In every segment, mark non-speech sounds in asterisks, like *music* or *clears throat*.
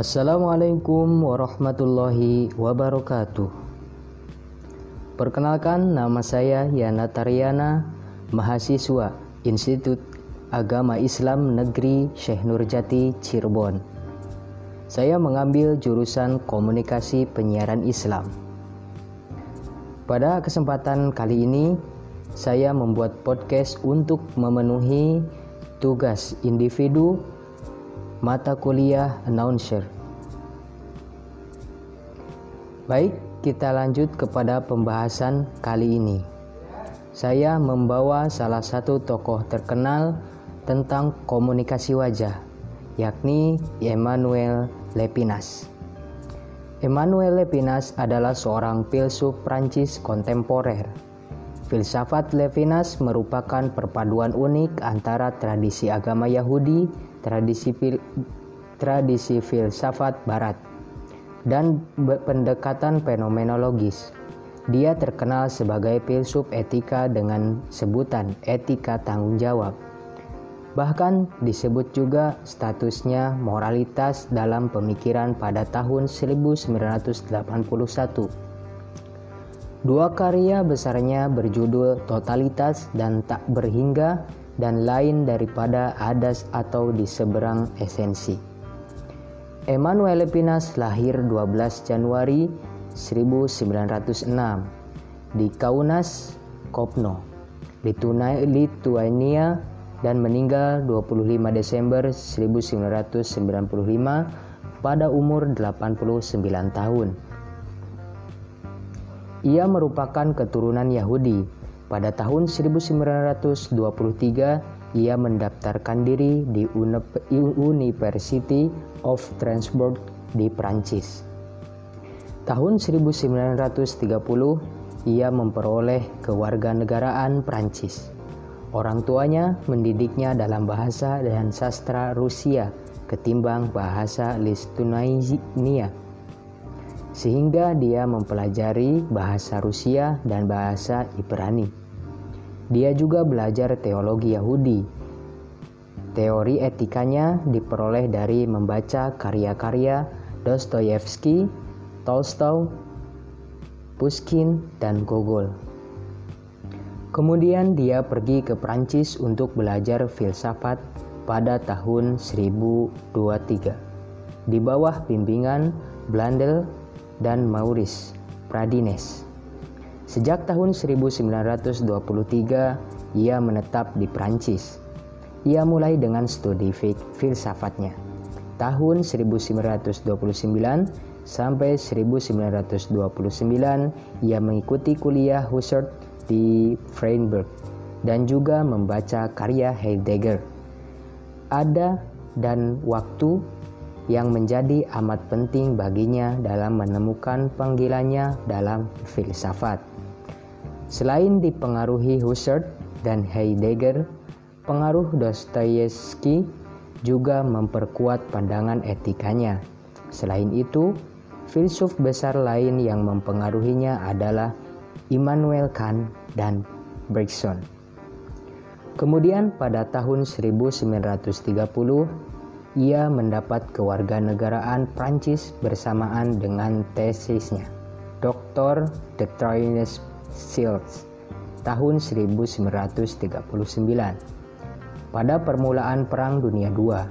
Assalamualaikum warahmatullahi wabarakatuh. Perkenalkan nama saya Yana Tariana, mahasiswa Institut Agama Islam Negeri Syekh Nurjati Cirebon. Saya mengambil jurusan Komunikasi Penyiaran Islam. Pada kesempatan kali ini, saya membuat podcast untuk memenuhi tugas individu mata kuliah announcer. Baik, kita lanjut kepada pembahasan kali ini. Saya membawa salah satu tokoh terkenal tentang komunikasi wajah, yakni Emmanuel Lepinas. Emmanuel Lepinas adalah seorang filsuf Prancis kontemporer Filsafat Levinas merupakan perpaduan unik antara tradisi agama Yahudi, tradisi, fil, tradisi filsafat Barat, dan pendekatan fenomenologis. Dia terkenal sebagai filsuf etika dengan sebutan etika tanggung jawab. Bahkan disebut juga statusnya moralitas dalam pemikiran pada tahun 1981 Dua karya besarnya berjudul Totalitas dan Tak Berhingga dan lain daripada adas atau di seberang esensi. Emmanuel Lepinas lahir 12 Januari 1906 di Kaunas, Kopno, Lituania dan meninggal 25 Desember 1995 pada umur 89 tahun. Ia merupakan keturunan Yahudi. Pada tahun 1923, ia mendaftarkan diri di University of Strasbourg di Prancis. Tahun 1930, ia memperoleh kewarganegaraan Prancis. Orang tuanya mendidiknya dalam bahasa dan sastra Rusia ketimbang bahasa Lithuania sehingga dia mempelajari bahasa Rusia dan bahasa Ibrani. Dia juga belajar teologi Yahudi. Teori etikanya diperoleh dari membaca karya-karya Dostoyevsky, Tolstoy, Pushkin, dan Gogol. Kemudian dia pergi ke Prancis untuk belajar filsafat pada tahun 1023 di bawah bimbingan Blandel dan Maurice Pradines. Sejak tahun 1923, ia menetap di Prancis. Ia mulai dengan studi filsafatnya. Tahun 1929 sampai 1929, ia mengikuti kuliah Husserl di Freiburg dan juga membaca karya Heidegger. Ada dan waktu yang menjadi amat penting baginya dalam menemukan panggilannya dalam filsafat. Selain dipengaruhi Husserl dan Heidegger, pengaruh Dostoyevsky juga memperkuat pandangan etikanya. Selain itu, filsuf besar lain yang mempengaruhinya adalah Immanuel Kant dan Bergson. Kemudian pada tahun 1930, ia mendapat kewarganegaraan Prancis bersamaan dengan tesisnya, Dr. de Troyes Sils, tahun 1939. Pada permulaan Perang Dunia II,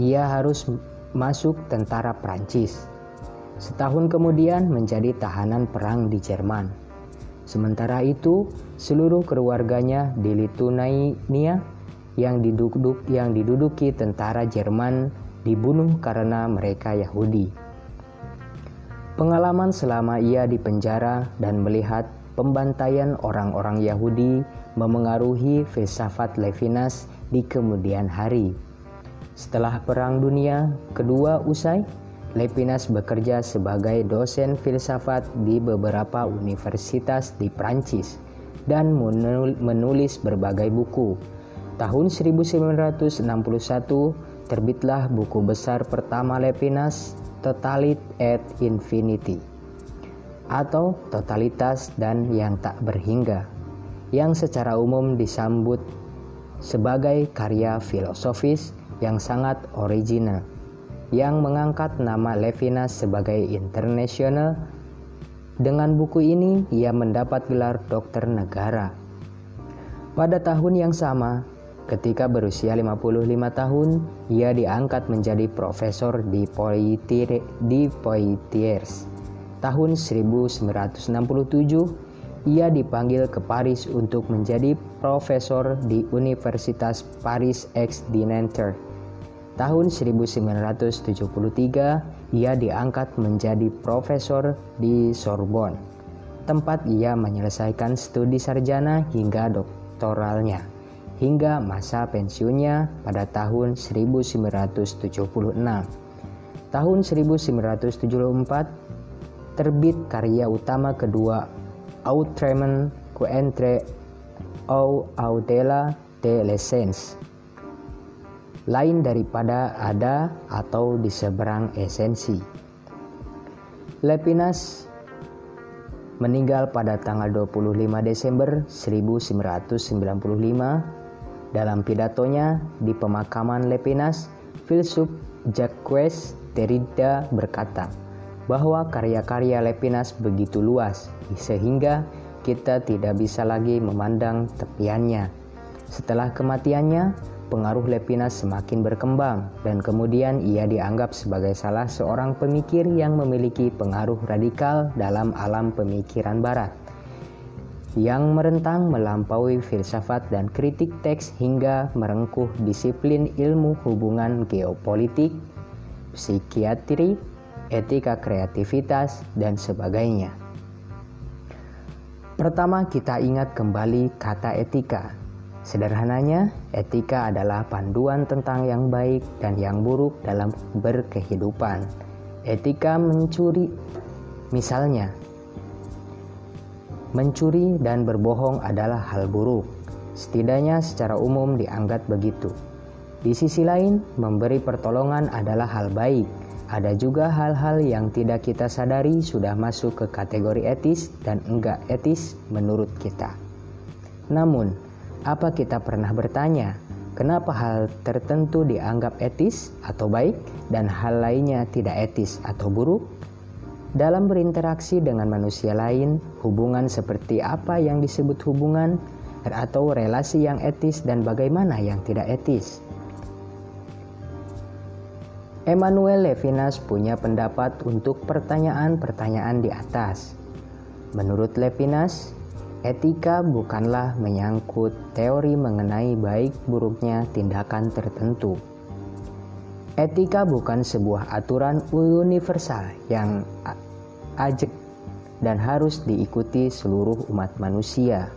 ia harus masuk tentara Prancis. Setahun kemudian menjadi tahanan perang di Jerman. Sementara itu, seluruh keluarganya di Lithuania yang, diduduk, yang diduduki tentara Jerman dibunuh karena mereka Yahudi. Pengalaman selama ia di penjara dan melihat pembantaian orang-orang Yahudi memengaruhi filsafat Levinas di kemudian hari. Setelah Perang Dunia Kedua usai, Levinas bekerja sebagai dosen filsafat di beberapa universitas di Prancis dan menulis berbagai buku, Tahun 1961 terbitlah buku besar pertama Levinas, Totalit et Infinity atau Totalitas dan yang tak berhingga yang secara umum disambut sebagai karya filosofis yang sangat original. yang mengangkat nama Levinas sebagai internasional. Dengan buku ini, ia mendapat gelar dokter negara. Pada tahun yang sama, ketika berusia 55 tahun, ia diangkat menjadi profesor di Poitiers. Tahun 1967, ia dipanggil ke Paris untuk menjadi profesor di Universitas Paris X di Nanterre. Tahun 1973, ia diangkat menjadi profesor di Sorbonne, tempat ia menyelesaikan studi sarjana hingga doktoralnya, hingga masa pensiunnya pada tahun 1976. Tahun 1974, terbit karya utama kedua Outrement entre au audela de l'essence lain daripada ada atau di seberang esensi. Lepinas meninggal pada tanggal 25 Desember 1995 dalam pidatonya di pemakaman Lepinas, filsuf Jacques Derrida berkata, bahwa karya-karya Lepinas begitu luas sehingga kita tidak bisa lagi memandang tepiannya. Setelah kematiannya, pengaruh Lepinas semakin berkembang dan kemudian ia dianggap sebagai salah seorang pemikir yang memiliki pengaruh radikal dalam alam pemikiran barat yang merentang melampaui filsafat dan kritik teks hingga merengkuh disiplin ilmu hubungan geopolitik, psikiatri, etika kreativitas, dan sebagainya. Pertama, kita ingat kembali kata etika. Sederhananya, etika adalah panduan tentang yang baik dan yang buruk dalam berkehidupan. Etika mencuri, misalnya, mencuri dan berbohong adalah hal buruk. Setidaknya secara umum dianggap begitu. Di sisi lain, memberi pertolongan adalah hal baik ada juga hal-hal yang tidak kita sadari sudah masuk ke kategori etis dan enggak etis menurut kita. Namun, apa kita pernah bertanya, kenapa hal tertentu dianggap etis atau baik dan hal lainnya tidak etis atau buruk? Dalam berinteraksi dengan manusia lain, hubungan seperti apa yang disebut hubungan atau relasi yang etis dan bagaimana yang tidak etis? Emmanuel Levinas punya pendapat untuk pertanyaan-pertanyaan di atas. Menurut Levinas, etika bukanlah menyangkut teori mengenai baik buruknya tindakan tertentu. Etika bukan sebuah aturan universal yang ajak dan harus diikuti seluruh umat manusia.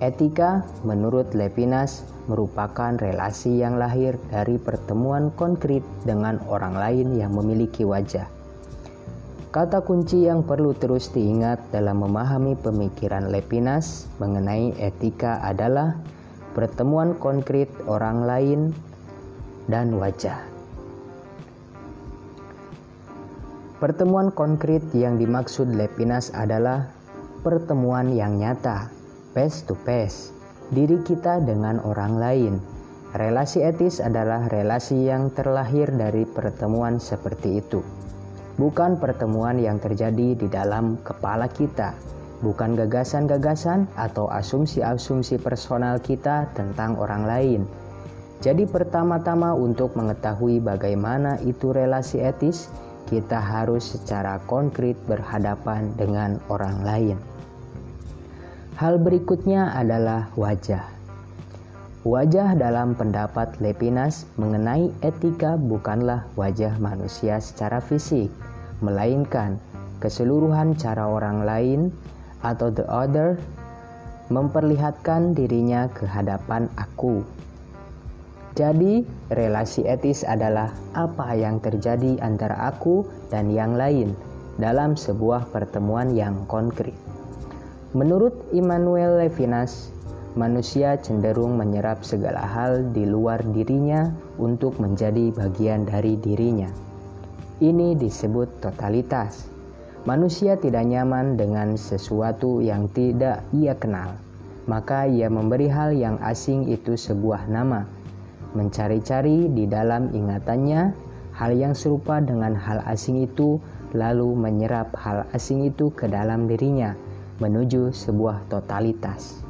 Etika, menurut Levinas, merupakan relasi yang lahir dari pertemuan konkret dengan orang lain yang memiliki wajah. Kata kunci yang perlu terus diingat dalam memahami pemikiran Levinas mengenai etika adalah pertemuan konkret orang lain dan wajah. Pertemuan konkret yang dimaksud Levinas adalah pertemuan yang nyata face to face diri kita dengan orang lain. Relasi etis adalah relasi yang terlahir dari pertemuan seperti itu. Bukan pertemuan yang terjadi di dalam kepala kita, bukan gagasan-gagasan atau asumsi-asumsi personal kita tentang orang lain. Jadi pertama-tama untuk mengetahui bagaimana itu relasi etis, kita harus secara konkret berhadapan dengan orang lain. Hal berikutnya adalah wajah. Wajah dalam pendapat Lepinas mengenai etika bukanlah wajah manusia secara fisik, melainkan keseluruhan cara orang lain atau the other memperlihatkan dirinya ke hadapan aku. Jadi, relasi etis adalah apa yang terjadi antara aku dan yang lain dalam sebuah pertemuan yang konkret. Menurut Immanuel Levinas, manusia cenderung menyerap segala hal di luar dirinya untuk menjadi bagian dari dirinya. Ini disebut totalitas. Manusia tidak nyaman dengan sesuatu yang tidak ia kenal, maka ia memberi hal yang asing itu sebuah nama. Mencari-cari di dalam ingatannya hal yang serupa dengan hal asing itu, lalu menyerap hal asing itu ke dalam dirinya menuju sebuah totalitas.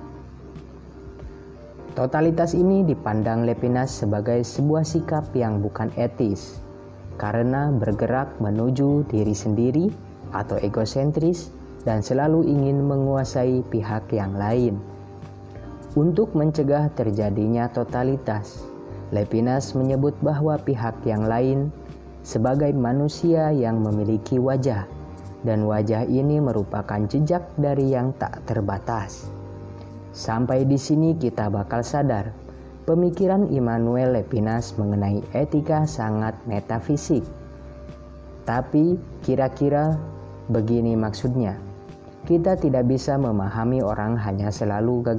Totalitas ini dipandang Lepinas sebagai sebuah sikap yang bukan etis, karena bergerak menuju diri sendiri atau egosentris dan selalu ingin menguasai pihak yang lain. Untuk mencegah terjadinya totalitas, Lepinas menyebut bahwa pihak yang lain sebagai manusia yang memiliki wajah, dan wajah ini merupakan jejak dari yang tak terbatas. Sampai di sini kita bakal sadar, pemikiran Immanuel Lepinas mengenai etika sangat metafisik. Tapi kira-kira begini maksudnya, kita tidak bisa memahami orang hanya selalu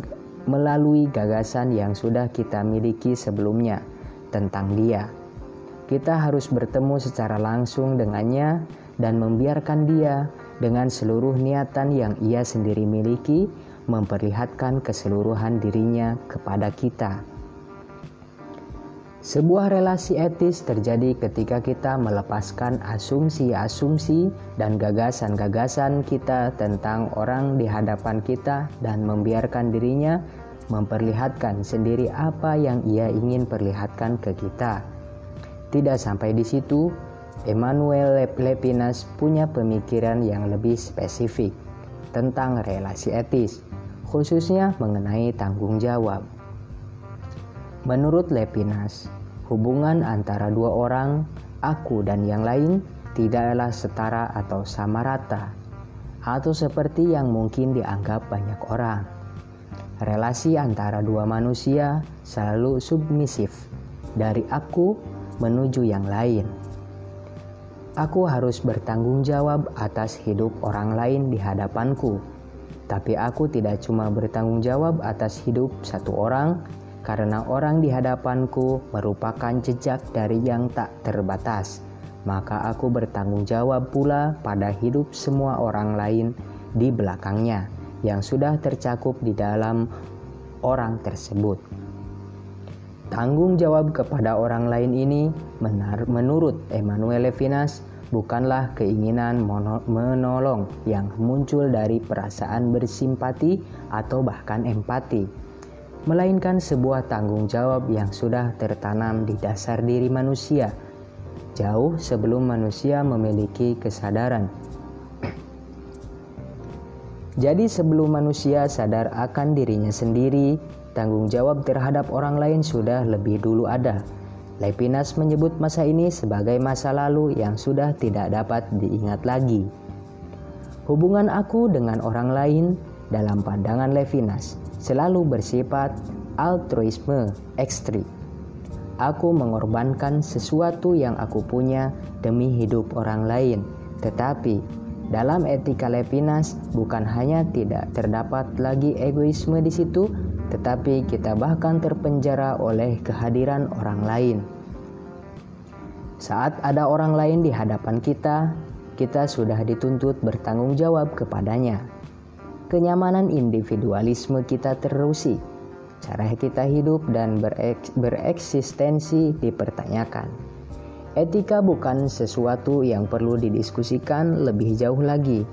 melalui gagasan yang sudah kita miliki sebelumnya tentang dia. Kita harus bertemu secara langsung dengannya dan membiarkan dia dengan seluruh niatan yang ia sendiri miliki memperlihatkan keseluruhan dirinya kepada kita. Sebuah relasi etis terjadi ketika kita melepaskan asumsi-asumsi dan gagasan-gagasan kita tentang orang di hadapan kita dan membiarkan dirinya memperlihatkan sendiri apa yang ia ingin perlihatkan ke kita. Tidak sampai di situ, Emmanuel Lepinas punya pemikiran yang lebih spesifik tentang relasi etis, khususnya mengenai tanggung jawab. Menurut Lepinas, hubungan antara dua orang, aku dan yang lain, tidaklah setara atau sama rata, atau seperti yang mungkin dianggap banyak orang. Relasi antara dua manusia selalu submisif, dari aku menuju yang lain. Aku harus bertanggung jawab atas hidup orang lain di hadapanku, tapi aku tidak cuma bertanggung jawab atas hidup satu orang karena orang di hadapanku merupakan jejak dari yang tak terbatas, maka aku bertanggung jawab pula pada hidup semua orang lain di belakangnya yang sudah tercakup di dalam orang tersebut. Tanggung jawab kepada orang lain ini menurut Emmanuel Levinas bukanlah keinginan menolong yang muncul dari perasaan bersimpati atau bahkan empati melainkan sebuah tanggung jawab yang sudah tertanam di dasar diri manusia, jauh sebelum manusia memiliki kesadaran. *clears throat* Jadi, sebelum manusia sadar akan dirinya sendiri, tanggung jawab terhadap orang lain sudah lebih dulu ada. Lepinas menyebut masa ini sebagai masa lalu yang sudah tidak dapat diingat lagi. Hubungan aku dengan orang lain dalam pandangan Levinas selalu bersifat altruisme ekstrim. Aku mengorbankan sesuatu yang aku punya demi hidup orang lain, tetapi dalam etika Levinas bukan hanya tidak terdapat lagi egoisme di situ, tetapi kita bahkan terpenjara oleh kehadiran orang lain. Saat ada orang lain di hadapan kita, kita sudah dituntut bertanggung jawab kepadanya kenyamanan individualisme kita terusi. Cara kita hidup dan berek bereksistensi dipertanyakan. Etika bukan sesuatu yang perlu didiskusikan lebih jauh lagi.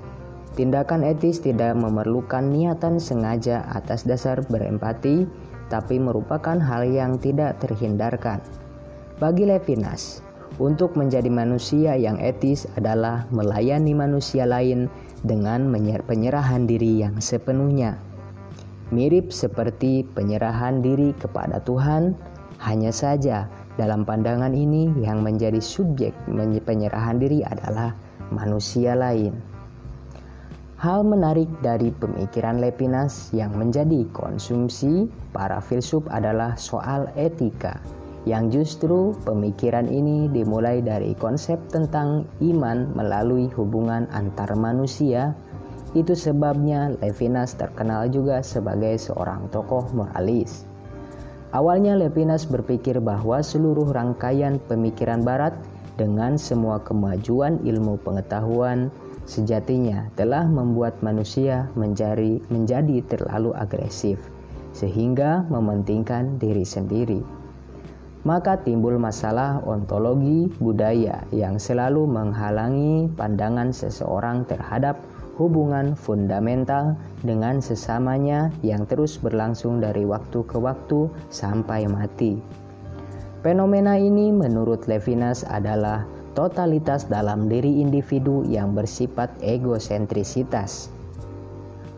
Tindakan etis tidak memerlukan niatan sengaja atas dasar berempati, tapi merupakan hal yang tidak terhindarkan. Bagi Levinas, untuk menjadi manusia yang etis adalah melayani manusia lain dengan penyerahan diri yang sepenuhnya. Mirip seperti penyerahan diri kepada Tuhan, hanya saja dalam pandangan ini yang menjadi subjek penyerahan diri adalah manusia lain. Hal menarik dari pemikiran Lepinas yang menjadi konsumsi para filsuf adalah soal etika yang justru pemikiran ini dimulai dari konsep tentang iman melalui hubungan antar manusia. Itu sebabnya Levinas terkenal juga sebagai seorang tokoh moralis. Awalnya Levinas berpikir bahwa seluruh rangkaian pemikiran barat dengan semua kemajuan ilmu pengetahuan sejatinya telah membuat manusia menjadi, menjadi terlalu agresif sehingga mementingkan diri sendiri. Maka timbul masalah ontologi budaya yang selalu menghalangi pandangan seseorang terhadap hubungan fundamental dengan sesamanya yang terus berlangsung dari waktu ke waktu sampai mati. Fenomena ini menurut Levinas adalah totalitas dalam diri individu yang bersifat egosentrisitas.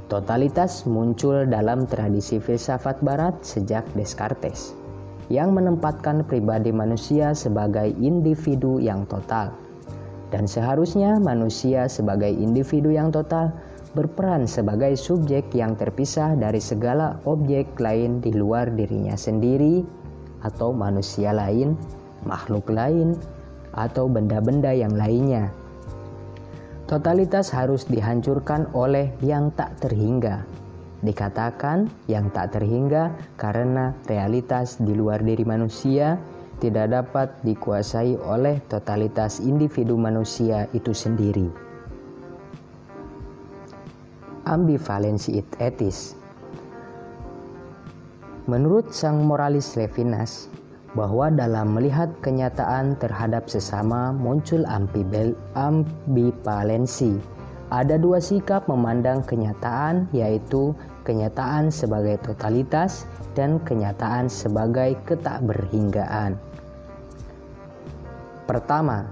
Totalitas muncul dalam tradisi filsafat barat sejak Descartes yang menempatkan pribadi manusia sebagai individu yang total. Dan seharusnya manusia sebagai individu yang total berperan sebagai subjek yang terpisah dari segala objek lain di luar dirinya sendiri atau manusia lain, makhluk lain, atau benda-benda yang lainnya. Totalitas harus dihancurkan oleh yang tak terhingga, Dikatakan yang tak terhingga karena realitas di luar diri manusia tidak dapat dikuasai oleh totalitas individu manusia itu sendiri. Ambivalensi etis Menurut sang moralis Levinas, bahwa dalam melihat kenyataan terhadap sesama muncul ambivalensi. Ada dua sikap memandang kenyataan, yaitu kenyataan sebagai totalitas dan kenyataan sebagai ketakberhinggaan. Pertama,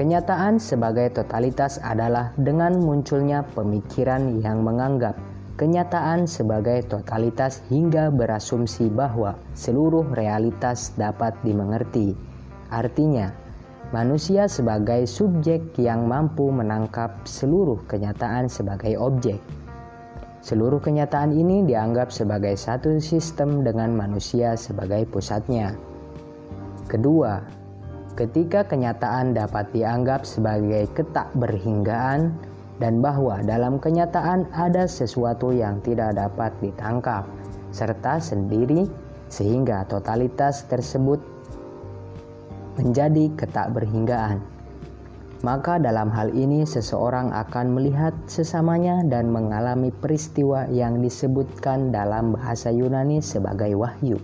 kenyataan sebagai totalitas adalah dengan munculnya pemikiran yang menganggap kenyataan sebagai totalitas hingga berasumsi bahwa seluruh realitas dapat dimengerti. Artinya, manusia sebagai subjek yang mampu menangkap seluruh kenyataan sebagai objek. Seluruh kenyataan ini dianggap sebagai satu sistem dengan manusia sebagai pusatnya. Kedua, ketika kenyataan dapat dianggap sebagai ketak berhinggaan dan bahwa dalam kenyataan ada sesuatu yang tidak dapat ditangkap serta sendiri sehingga totalitas tersebut menjadi ketak berhinggaan maka dalam hal ini seseorang akan melihat sesamanya dan mengalami peristiwa yang disebutkan dalam bahasa Yunani sebagai wahyu,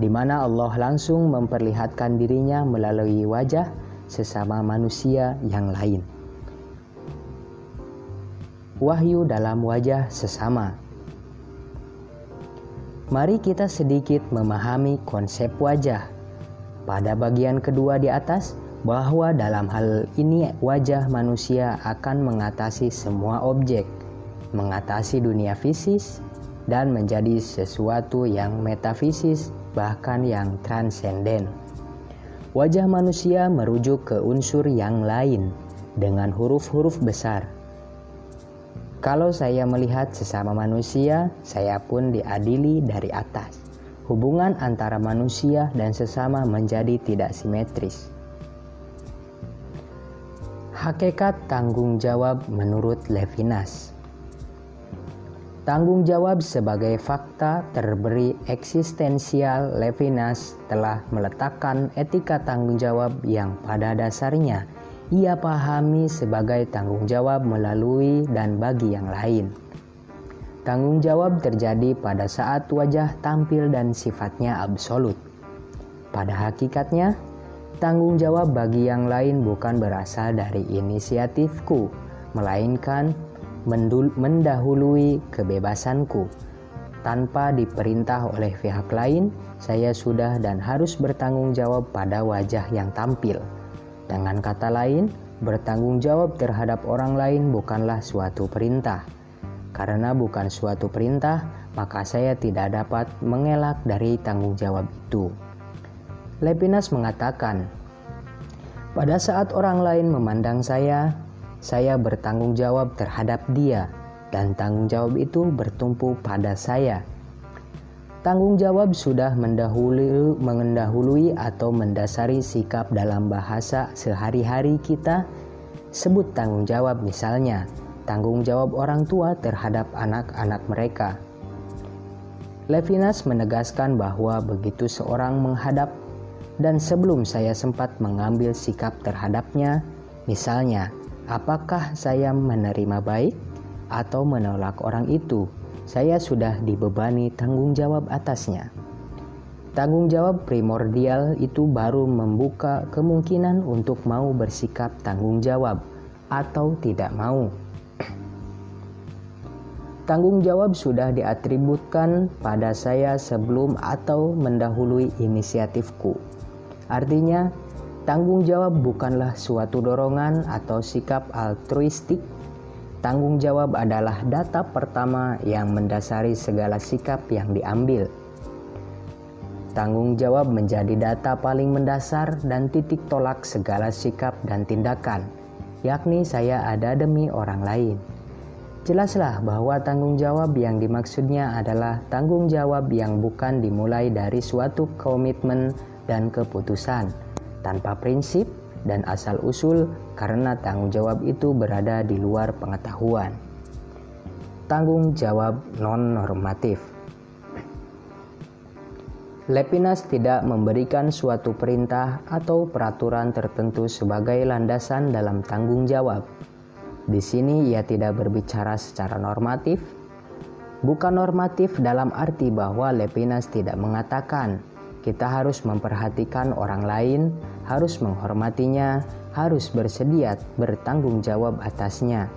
di mana Allah langsung memperlihatkan dirinya melalui wajah sesama manusia yang lain. Wahyu dalam wajah sesama. Mari kita sedikit memahami konsep wajah. Pada bagian kedua di atas, bahwa dalam hal ini wajah manusia akan mengatasi semua objek, mengatasi dunia fisis, dan menjadi sesuatu yang metafisis, bahkan yang transenden. Wajah manusia merujuk ke unsur yang lain dengan huruf-huruf besar. Kalau saya melihat sesama manusia, saya pun diadili dari atas. Hubungan antara manusia dan sesama menjadi tidak simetris. Hakikat tanggung jawab menurut Levinas. Tanggung jawab sebagai fakta terberi eksistensial Levinas telah meletakkan etika tanggung jawab yang pada dasarnya ia pahami sebagai tanggung jawab melalui dan bagi yang lain. Tanggung jawab terjadi pada saat wajah tampil dan sifatnya absolut. Pada hakikatnya, Tanggung jawab bagi yang lain bukan berasal dari inisiatifku, melainkan mendahului kebebasanku. Tanpa diperintah oleh pihak lain, saya sudah dan harus bertanggung jawab pada wajah yang tampil. Dengan kata lain, bertanggung jawab terhadap orang lain bukanlah suatu perintah. Karena bukan suatu perintah, maka saya tidak dapat mengelak dari tanggung jawab itu. Levinas mengatakan, "Pada saat orang lain memandang saya, saya bertanggung jawab terhadap dia, dan tanggung jawab itu bertumpu pada saya." Tanggung jawab sudah mendahului, mendahului atau mendasari sikap dalam bahasa sehari-hari kita. Sebut tanggung jawab misalnya, tanggung jawab orang tua terhadap anak-anak mereka. Levinas menegaskan bahwa begitu seorang menghadap dan sebelum saya sempat mengambil sikap terhadapnya, misalnya, apakah saya menerima baik atau menolak orang itu, saya sudah dibebani tanggung jawab atasnya. Tanggung jawab primordial itu baru membuka kemungkinan untuk mau bersikap tanggung jawab atau tidak mau. Tanggung jawab sudah diatributkan pada saya sebelum atau mendahului inisiatifku. Artinya, tanggung jawab bukanlah suatu dorongan atau sikap altruistik. Tanggung jawab adalah data pertama yang mendasari segala sikap yang diambil. Tanggung jawab menjadi data paling mendasar dan titik tolak segala sikap dan tindakan, yakni saya ada demi orang lain. Jelaslah bahwa tanggung jawab yang dimaksudnya adalah tanggung jawab yang bukan dimulai dari suatu komitmen dan keputusan, tanpa prinsip dan asal-usul karena tanggung jawab itu berada di luar pengetahuan. Tanggung jawab non-normatif Lepinas tidak memberikan suatu perintah atau peraturan tertentu sebagai landasan dalam tanggung jawab. Di sini ia tidak berbicara secara normatif, bukan normatif dalam arti bahwa Lepinas tidak mengatakan kita harus memperhatikan orang lain, harus menghormatinya, harus bersedia bertanggung jawab atasnya.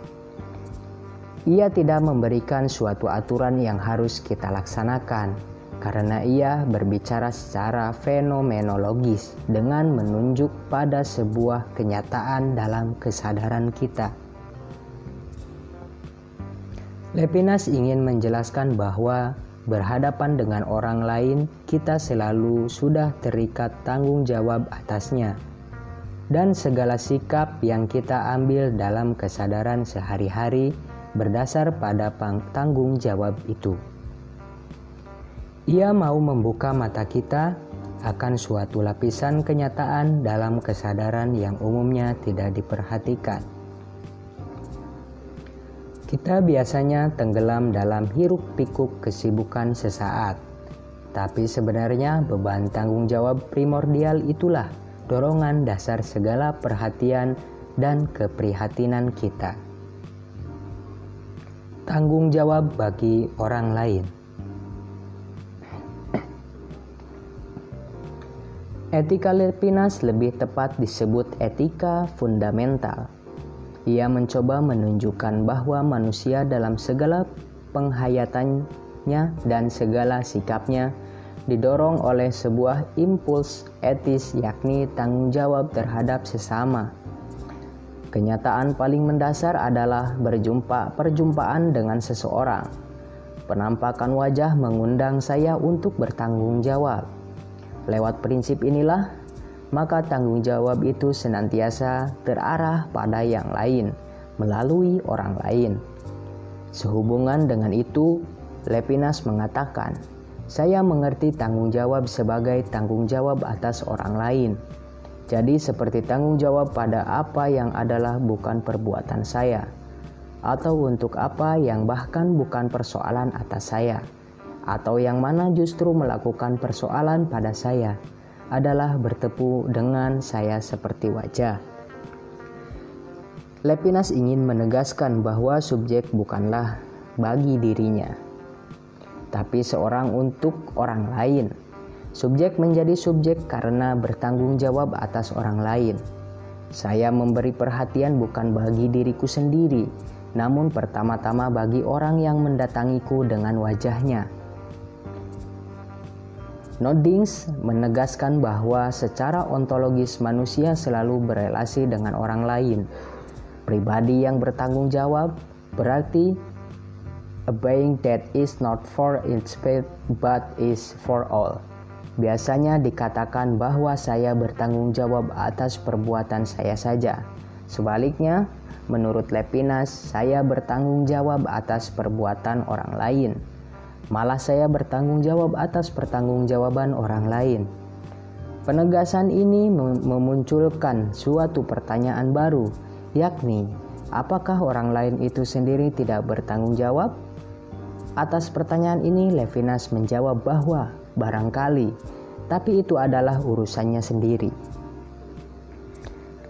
Ia tidak memberikan suatu aturan yang harus kita laksanakan, karena ia berbicara secara fenomenologis dengan menunjuk pada sebuah kenyataan dalam kesadaran kita. Lepinas ingin menjelaskan bahwa berhadapan dengan orang lain, kita selalu sudah terikat tanggung jawab atasnya, dan segala sikap yang kita ambil dalam kesadaran sehari-hari berdasar pada tanggung jawab itu. Ia mau membuka mata kita akan suatu lapisan kenyataan dalam kesadaran yang umumnya tidak diperhatikan. Kita biasanya tenggelam dalam hiruk-pikuk kesibukan sesaat, tapi sebenarnya beban tanggung jawab primordial itulah dorongan dasar segala perhatian dan keprihatinan kita. Tanggung jawab bagi orang lain. Etika Levinas lebih tepat disebut etika fundamental. Ia mencoba menunjukkan bahwa manusia dalam segala penghayatannya dan segala sikapnya didorong oleh sebuah impuls etis yakni tanggung jawab terhadap sesama. Kenyataan paling mendasar adalah berjumpa perjumpaan dengan seseorang. Penampakan wajah mengundang saya untuk bertanggung jawab Lewat prinsip inilah, maka tanggung jawab itu senantiasa terarah pada yang lain melalui orang lain. Sehubungan dengan itu, Lepinas mengatakan, "Saya mengerti tanggung jawab sebagai tanggung jawab atas orang lain." Jadi, seperti tanggung jawab pada apa yang adalah bukan perbuatan saya, atau untuk apa yang bahkan bukan persoalan atas saya atau yang mana justru melakukan persoalan pada saya adalah bertepuk dengan saya seperti wajah. Lepinas ingin menegaskan bahwa subjek bukanlah bagi dirinya, tapi seorang untuk orang lain. Subjek menjadi subjek karena bertanggung jawab atas orang lain. Saya memberi perhatian bukan bagi diriku sendiri, namun pertama-tama bagi orang yang mendatangiku dengan wajahnya Nodings menegaskan bahwa secara ontologis manusia selalu berelasi dengan orang lain. Pribadi yang bertanggung jawab berarti a being that is not for its faith but is for all. Biasanya dikatakan bahwa saya bertanggung jawab atas perbuatan saya saja. Sebaliknya, menurut Lepinas, saya bertanggung jawab atas perbuatan orang lain. Malah saya bertanggung jawab atas pertanggungjawaban orang lain. Penegasan ini memunculkan suatu pertanyaan baru, yakni apakah orang lain itu sendiri tidak bertanggung jawab? Atas pertanyaan ini Levinas menjawab bahwa barangkali, tapi itu adalah urusannya sendiri.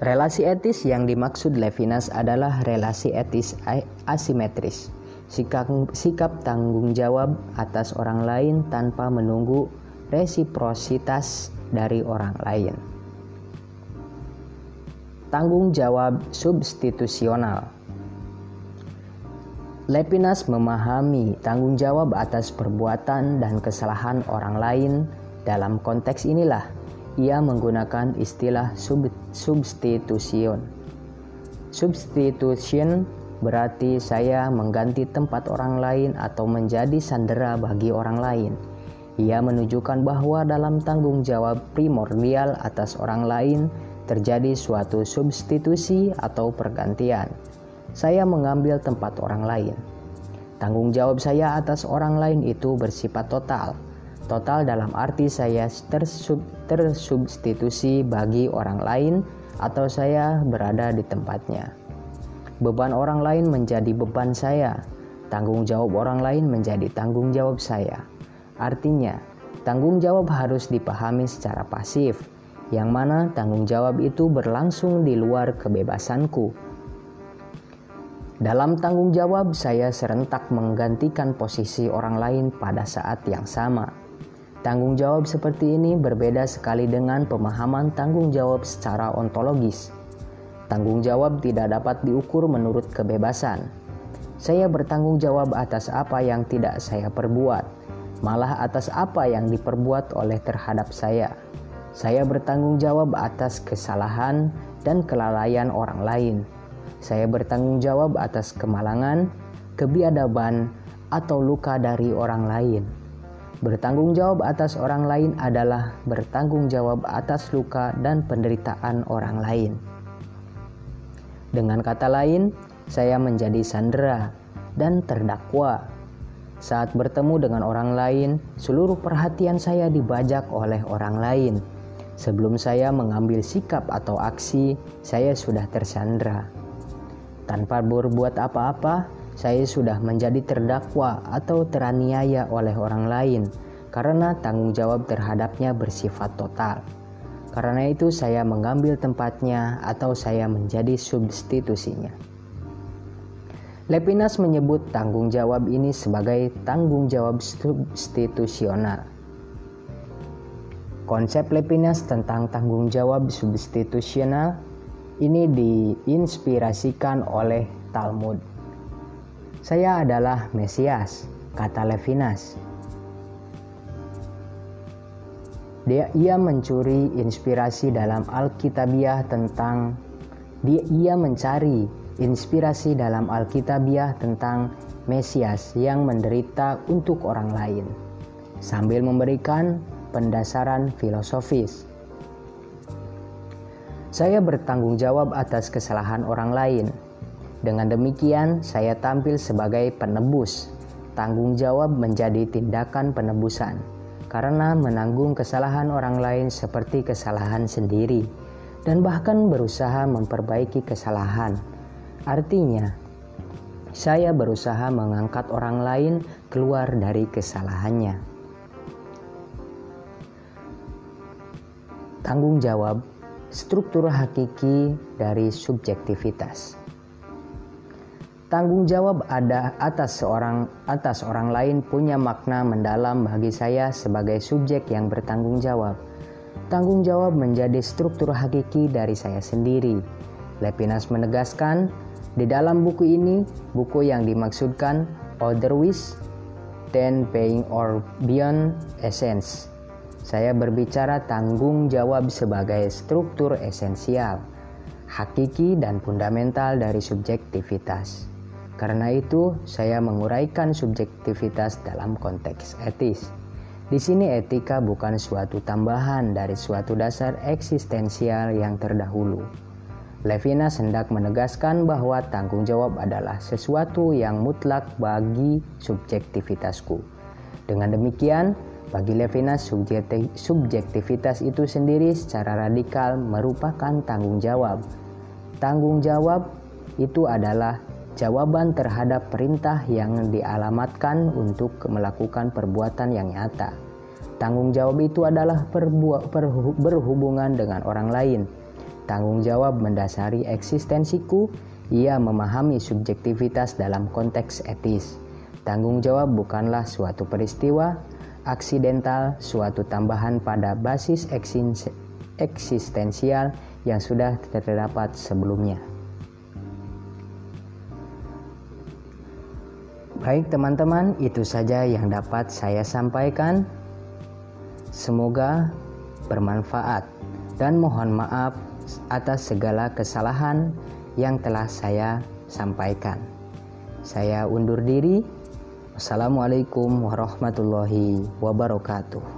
Relasi etis yang dimaksud Levinas adalah relasi etis asimetris sikap, sikap tanggung jawab atas orang lain tanpa menunggu resiprositas dari orang lain. Tanggung jawab substitusional. Lepinas memahami tanggung jawab atas perbuatan dan kesalahan orang lain. Dalam konteks inilah ia menggunakan istilah sub substitution. Substitution berarti saya mengganti tempat orang lain atau menjadi sandera bagi orang lain. Ia menunjukkan bahwa dalam tanggung jawab primordial atas orang lain terjadi suatu substitusi atau pergantian saya mengambil tempat orang lain. Tanggung jawab saya atas orang lain itu bersifat total. Total dalam arti saya tersub, tersubstitusi bagi orang lain atau saya berada di tempatnya. Beban orang lain menjadi beban saya. Tanggung jawab orang lain menjadi tanggung jawab saya. Artinya, tanggung jawab harus dipahami secara pasif, yang mana tanggung jawab itu berlangsung di luar kebebasanku dalam tanggung jawab, saya serentak menggantikan posisi orang lain pada saat yang sama. Tanggung jawab seperti ini berbeda sekali dengan pemahaman tanggung jawab secara ontologis. Tanggung jawab tidak dapat diukur menurut kebebasan. Saya bertanggung jawab atas apa yang tidak saya perbuat, malah atas apa yang diperbuat oleh terhadap saya. Saya bertanggung jawab atas kesalahan dan kelalaian orang lain saya bertanggung jawab atas kemalangan, kebiadaban, atau luka dari orang lain. Bertanggung jawab atas orang lain adalah bertanggung jawab atas luka dan penderitaan orang lain. Dengan kata lain, saya menjadi sandera dan terdakwa. Saat bertemu dengan orang lain, seluruh perhatian saya dibajak oleh orang lain. Sebelum saya mengambil sikap atau aksi, saya sudah tersandra. Tanpa berbuat apa-apa, saya sudah menjadi terdakwa atau teraniaya oleh orang lain karena tanggung jawab terhadapnya bersifat total. Karena itu, saya mengambil tempatnya atau saya menjadi substitusinya. Lepinas menyebut tanggung jawab ini sebagai tanggung jawab substitusional. Konsep Lepinas tentang tanggung jawab substitusional ini diinspirasikan oleh Talmud. Saya adalah Mesias, kata Levinas. Dia ia mencuri inspirasi dalam Alkitabiah tentang dia ia mencari inspirasi dalam Alkitabiah tentang Mesias yang menderita untuk orang lain sambil memberikan pendasaran filosofis saya bertanggung jawab atas kesalahan orang lain. Dengan demikian, saya tampil sebagai penebus. Tanggung jawab menjadi tindakan penebusan karena menanggung kesalahan orang lain seperti kesalahan sendiri dan bahkan berusaha memperbaiki kesalahan. Artinya, saya berusaha mengangkat orang lain keluar dari kesalahannya. Tanggung jawab struktur hakiki dari subjektivitas. Tanggung jawab ada atas seorang atas orang lain punya makna mendalam bagi saya sebagai subjek yang bertanggung jawab. Tanggung jawab menjadi struktur hakiki dari saya sendiri. Lepinas menegaskan, di dalam buku ini, buku yang dimaksudkan otherwise than paying or beyond essence saya berbicara tanggung jawab sebagai struktur esensial, hakiki dan fundamental dari subjektivitas. Karena itu, saya menguraikan subjektivitas dalam konteks etis. Di sini etika bukan suatu tambahan dari suatu dasar eksistensial yang terdahulu. Levinas hendak menegaskan bahwa tanggung jawab adalah sesuatu yang mutlak bagi subjektivitasku. Dengan demikian, bagi Levinas, subjektivitas itu sendiri secara radikal merupakan tanggung jawab. Tanggung jawab itu adalah jawaban terhadap perintah yang dialamatkan untuk melakukan perbuatan yang nyata. Tanggung jawab itu adalah berhubungan dengan orang lain. Tanggung jawab mendasari eksistensiku, ia memahami subjektivitas dalam konteks etis. Tanggung jawab bukanlah suatu peristiwa, aksidental suatu tambahan pada basis eksistensial yang sudah terdapat sebelumnya. Baik teman-teman, itu saja yang dapat saya sampaikan. Semoga bermanfaat dan mohon maaf atas segala kesalahan yang telah saya sampaikan. Saya undur diri. Wassalamualaikum warahmatullahi wabarakatuh.